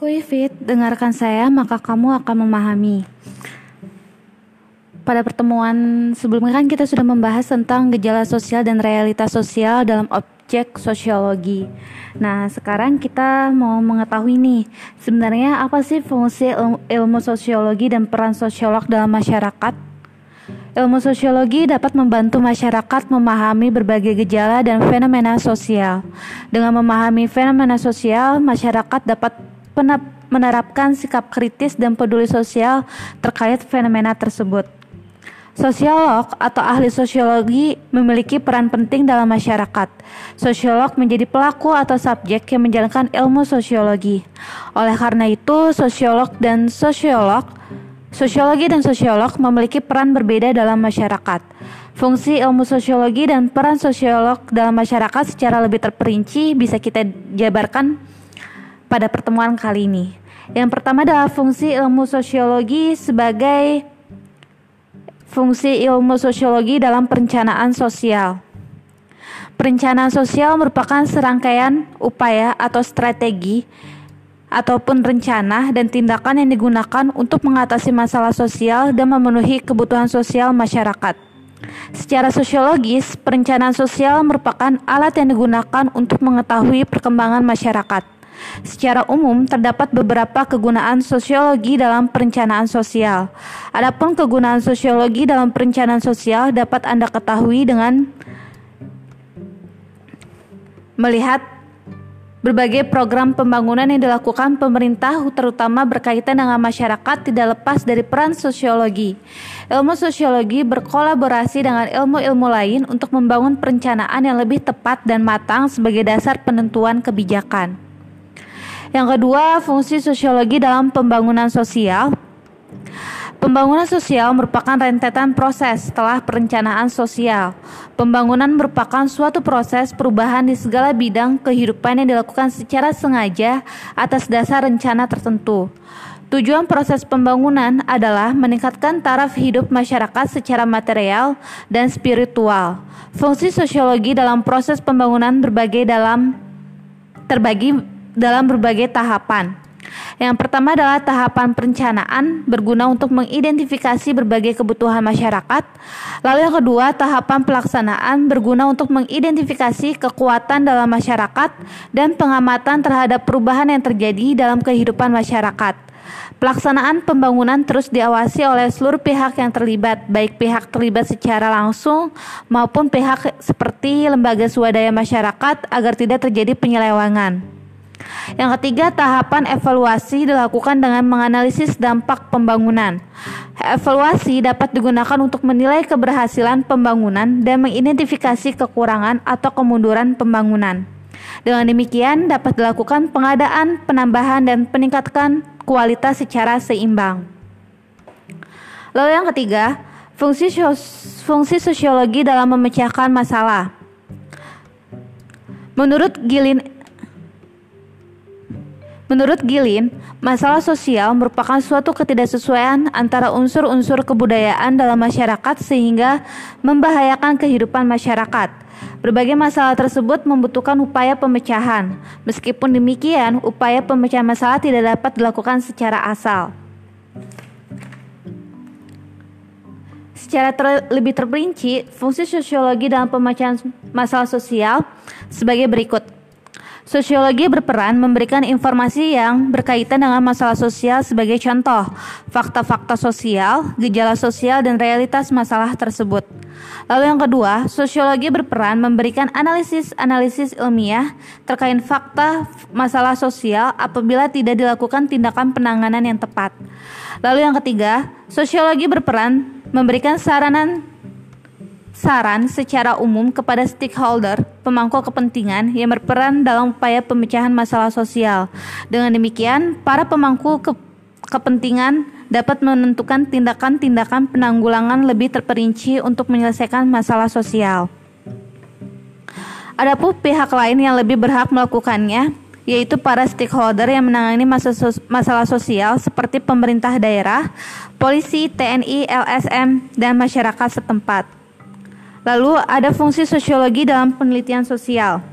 Kuifit, dengarkan saya maka kamu akan memahami. Pada pertemuan sebelumnya kan kita sudah membahas tentang gejala sosial dan realitas sosial dalam objek sosiologi. Nah, sekarang kita mau mengetahui nih, sebenarnya apa sih fungsi ilmu sosiologi dan peran sosiolog dalam masyarakat? Ilmu sosiologi dapat membantu masyarakat memahami berbagai gejala dan fenomena sosial. Dengan memahami fenomena sosial, masyarakat dapat menerapkan sikap kritis dan peduli sosial terkait fenomena tersebut. Sosiolog atau ahli sosiologi memiliki peran penting dalam masyarakat. Sosiolog menjadi pelaku atau subjek yang menjalankan ilmu sosiologi. Oleh karena itu, sosiolog dan sosiolog Sosiologi dan sosiolog memiliki peran berbeda dalam masyarakat. Fungsi ilmu sosiologi dan peran sosiolog dalam masyarakat secara lebih terperinci bisa kita jabarkan pada pertemuan kali ini. Yang pertama adalah fungsi ilmu sosiologi sebagai fungsi ilmu sosiologi dalam perencanaan sosial. Perencanaan sosial merupakan serangkaian upaya atau strategi ataupun rencana dan tindakan yang digunakan untuk mengatasi masalah sosial dan memenuhi kebutuhan sosial masyarakat. Secara sosiologis, perencanaan sosial merupakan alat yang digunakan untuk mengetahui perkembangan masyarakat. Secara umum, terdapat beberapa kegunaan sosiologi dalam perencanaan sosial. Adapun kegunaan sosiologi dalam perencanaan sosial dapat Anda ketahui dengan melihat Berbagai program pembangunan yang dilakukan pemerintah terutama berkaitan dengan masyarakat tidak lepas dari peran sosiologi. Ilmu sosiologi berkolaborasi dengan ilmu-ilmu lain untuk membangun perencanaan yang lebih tepat dan matang sebagai dasar penentuan kebijakan. Yang kedua, fungsi sosiologi dalam pembangunan sosial Pembangunan sosial merupakan rentetan proses setelah perencanaan sosial. Pembangunan merupakan suatu proses perubahan di segala bidang kehidupan yang dilakukan secara sengaja atas dasar rencana tertentu. Tujuan proses pembangunan adalah meningkatkan taraf hidup masyarakat secara material dan spiritual. Fungsi sosiologi dalam proses pembangunan berbagai dalam terbagi dalam berbagai tahapan. Yang pertama adalah tahapan perencanaan berguna untuk mengidentifikasi berbagai kebutuhan masyarakat. Lalu yang kedua, tahapan pelaksanaan berguna untuk mengidentifikasi kekuatan dalam masyarakat dan pengamatan terhadap perubahan yang terjadi dalam kehidupan masyarakat. Pelaksanaan pembangunan terus diawasi oleh seluruh pihak yang terlibat, baik pihak terlibat secara langsung maupun pihak seperti lembaga swadaya masyarakat agar tidak terjadi penyelewangan. Yang ketiga, tahapan evaluasi dilakukan dengan menganalisis dampak pembangunan. Evaluasi dapat digunakan untuk menilai keberhasilan pembangunan dan mengidentifikasi kekurangan atau kemunduran pembangunan. Dengan demikian, dapat dilakukan pengadaan, penambahan, dan peningkatan kualitas secara seimbang. Lalu yang ketiga, fungsi, fungsi sosiologi dalam memecahkan masalah. Menurut Gilin Menurut Gilin, masalah sosial merupakan suatu ketidaksesuaian antara unsur-unsur kebudayaan dalam masyarakat sehingga membahayakan kehidupan masyarakat. Berbagai masalah tersebut membutuhkan upaya pemecahan. Meskipun demikian, upaya pemecahan masalah tidak dapat dilakukan secara asal. Secara lebih terperinci, fungsi sosiologi dalam pemecahan masalah sosial sebagai berikut. Sosiologi berperan memberikan informasi yang berkaitan dengan masalah sosial sebagai contoh, fakta-fakta sosial, gejala sosial, dan realitas masalah tersebut. Lalu yang kedua, sosiologi berperan memberikan analisis-analisis ilmiah terkait fakta masalah sosial apabila tidak dilakukan tindakan penanganan yang tepat. Lalu yang ketiga, sosiologi berperan memberikan saranan saran secara umum kepada stakeholder pemangku kepentingan yang berperan dalam upaya pemecahan masalah sosial. Dengan demikian, para pemangku ke kepentingan dapat menentukan tindakan-tindakan penanggulangan lebih terperinci untuk menyelesaikan masalah sosial. Adapun pihak lain yang lebih berhak melakukannya, yaitu para stakeholder yang menangani masalah sosial seperti pemerintah daerah, polisi, TNI, LSM, dan masyarakat setempat. Lalu ada fungsi sosiologi dalam penelitian sosial.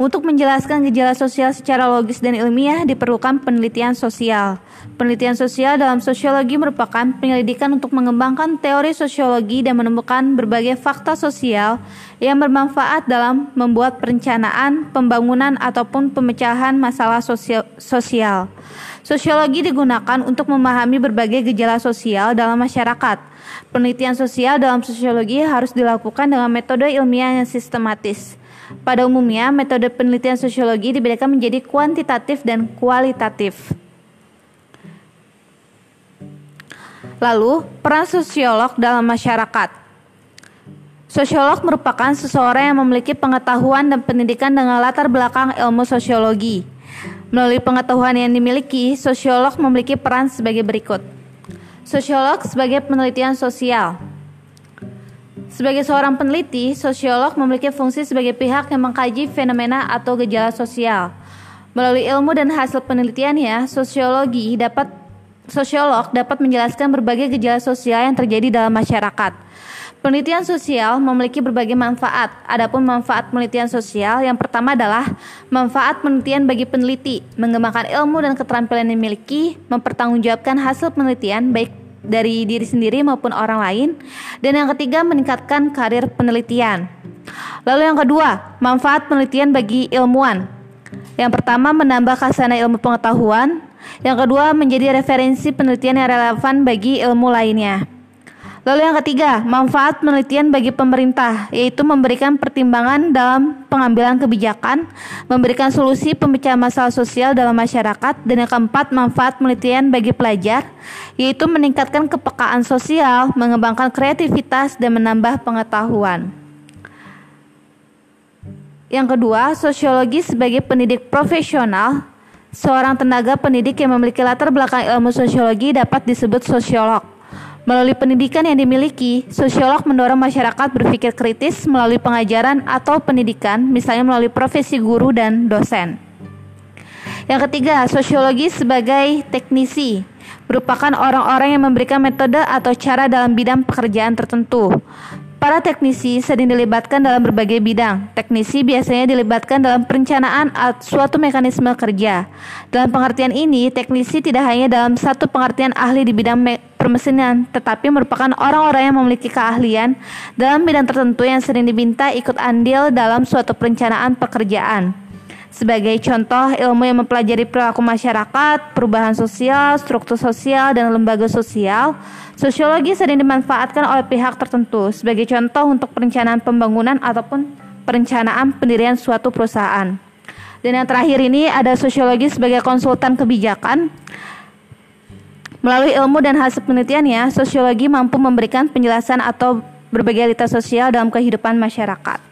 Untuk menjelaskan gejala sosial secara logis dan ilmiah diperlukan penelitian sosial. Penelitian sosial dalam sosiologi merupakan penyelidikan untuk mengembangkan teori sosiologi dan menemukan berbagai fakta sosial yang bermanfaat dalam membuat perencanaan, pembangunan, ataupun pemecahan masalah sosial. Sosiologi digunakan untuk memahami berbagai gejala sosial dalam masyarakat. Penelitian sosial dalam sosiologi harus dilakukan dengan metode ilmiah yang sistematis. Pada umumnya, metode penelitian sosiologi dibedakan menjadi kuantitatif dan kualitatif. Lalu, peran sosiolog dalam masyarakat. Sosiolog merupakan seseorang yang memiliki pengetahuan dan pendidikan dengan latar belakang ilmu sosiologi. Melalui pengetahuan yang dimiliki, sosiolog memiliki peran sebagai berikut. Sosiolog sebagai penelitian sosial. Sebagai seorang peneliti, sosiolog memiliki fungsi sebagai pihak yang mengkaji fenomena atau gejala sosial. Melalui ilmu dan hasil penelitiannya, sosiologi dapat sosiolog dapat menjelaskan berbagai gejala sosial yang terjadi dalam masyarakat. Penelitian sosial memiliki berbagai manfaat. Adapun manfaat penelitian sosial yang pertama adalah manfaat penelitian bagi peneliti, mengembangkan ilmu dan keterampilan yang dimiliki, mempertanggungjawabkan hasil penelitian baik dari diri sendiri maupun orang lain. Dan yang ketiga, meningkatkan karir penelitian. Lalu yang kedua, manfaat penelitian bagi ilmuwan. Yang pertama, menambah khasana ilmu pengetahuan. Yang kedua, menjadi referensi penelitian yang relevan bagi ilmu lainnya. Lalu yang ketiga, manfaat penelitian bagi pemerintah, yaitu memberikan pertimbangan dalam pengambilan kebijakan, memberikan solusi pemecahan masalah sosial dalam masyarakat, dan yang keempat, manfaat penelitian bagi pelajar, yaitu meningkatkan kepekaan sosial, mengembangkan kreativitas, dan menambah pengetahuan. Yang kedua, sosiologi sebagai pendidik profesional, seorang tenaga pendidik yang memiliki latar belakang ilmu sosiologi dapat disebut sosiolog. Melalui pendidikan yang dimiliki, sosiolog mendorong masyarakat berpikir kritis melalui pengajaran atau pendidikan, misalnya melalui profesi guru dan dosen. Yang ketiga, sosiologi sebagai teknisi merupakan orang-orang yang memberikan metode atau cara dalam bidang pekerjaan tertentu. Para teknisi sering dilibatkan dalam berbagai bidang. Teknisi biasanya dilibatkan dalam perencanaan suatu mekanisme kerja. Dalam pengertian ini, teknisi tidak hanya dalam satu pengertian ahli di bidang permesinan, tetapi merupakan orang-orang yang memiliki keahlian dalam bidang tertentu yang sering diminta ikut andil dalam suatu perencanaan pekerjaan. Sebagai contoh, ilmu yang mempelajari perilaku masyarakat, perubahan sosial, struktur sosial, dan lembaga sosial, sosiologi sering dimanfaatkan oleh pihak tertentu sebagai contoh untuk perencanaan pembangunan ataupun perencanaan pendirian suatu perusahaan. Dan yang terakhir ini ada sosiologi sebagai konsultan kebijakan. Melalui ilmu dan hasil penelitiannya, sosiologi mampu memberikan penjelasan atau berbagai realitas sosial dalam kehidupan masyarakat.